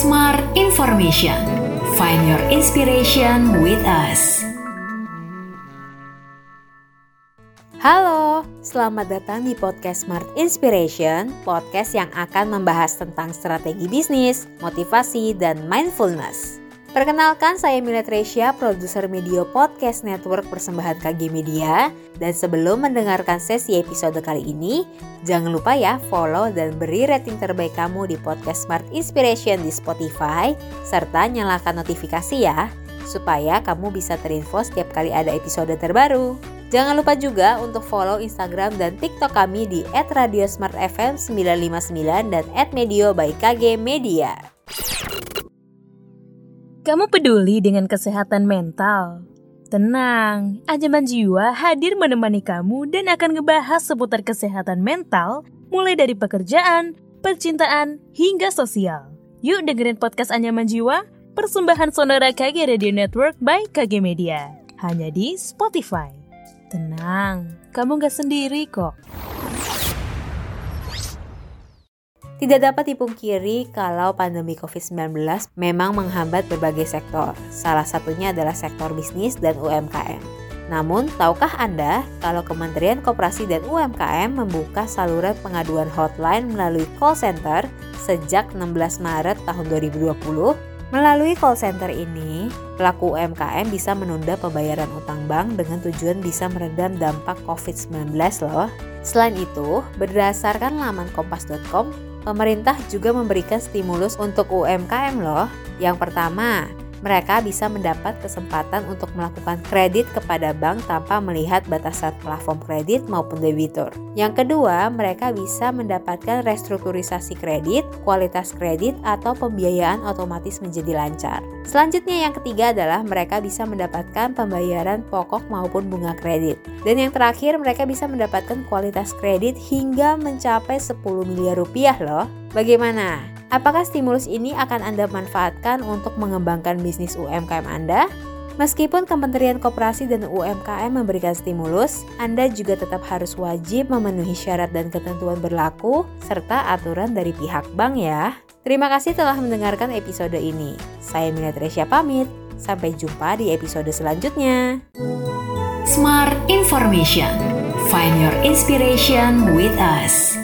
Smart Information. Find your inspiration with us. Halo, selamat datang di podcast Smart Inspiration, podcast yang akan membahas tentang strategi bisnis, motivasi, dan mindfulness. Perkenalkan, saya Mila Tresya, produser Media Podcast Network persembahan KG Media. Dan sebelum mendengarkan sesi episode kali ini, jangan lupa ya follow dan beri rating terbaik kamu di podcast Smart Inspiration di Spotify, serta nyalakan notifikasi ya, supaya kamu bisa terinfo setiap kali ada episode terbaru. Jangan lupa juga untuk follow Instagram dan TikTok kami di @radiosmartfm959 dan @medio by KG Media. Kamu peduli dengan kesehatan mental? Tenang, Anjaman Jiwa hadir menemani kamu dan akan ngebahas seputar kesehatan mental mulai dari pekerjaan, percintaan, hingga sosial. Yuk dengerin podcast Anjaman Jiwa, persembahan Sonora KG Radio Network by KG Media. Hanya di Spotify. Tenang, kamu gak sendiri kok. Tidak dapat dipungkiri kalau pandemi COVID-19 memang menghambat berbagai sektor. Salah satunya adalah sektor bisnis dan UMKM. Namun, tahukah Anda kalau Kementerian Koperasi dan UMKM membuka saluran pengaduan hotline melalui call center sejak 16 Maret tahun 2020? Melalui call center ini, pelaku UMKM bisa menunda pembayaran utang bank dengan tujuan bisa meredam dampak COVID-19 loh. Selain itu, berdasarkan laman kompas.com, pemerintah juga memberikan stimulus untuk UMKM loh. Yang pertama, mereka bisa mendapat kesempatan untuk melakukan kredit kepada bank tanpa melihat batasan plafon kredit maupun debitur. Yang kedua, mereka bisa mendapatkan restrukturisasi kredit, kualitas kredit, atau pembiayaan otomatis menjadi lancar. Selanjutnya yang ketiga adalah mereka bisa mendapatkan pembayaran pokok maupun bunga kredit. Dan yang terakhir, mereka bisa mendapatkan kualitas kredit hingga mencapai 10 miliar rupiah loh. Bagaimana? Apakah stimulus ini akan Anda manfaatkan untuk mengembangkan bisnis UMKM Anda? Meskipun Kementerian Koperasi dan UMKM memberikan stimulus, Anda juga tetap harus wajib memenuhi syarat dan ketentuan berlaku serta aturan dari pihak bank ya. Terima kasih telah mendengarkan episode ini. Saya Mila Tresya pamit. Sampai jumpa di episode selanjutnya. Smart Information. Find your inspiration with us.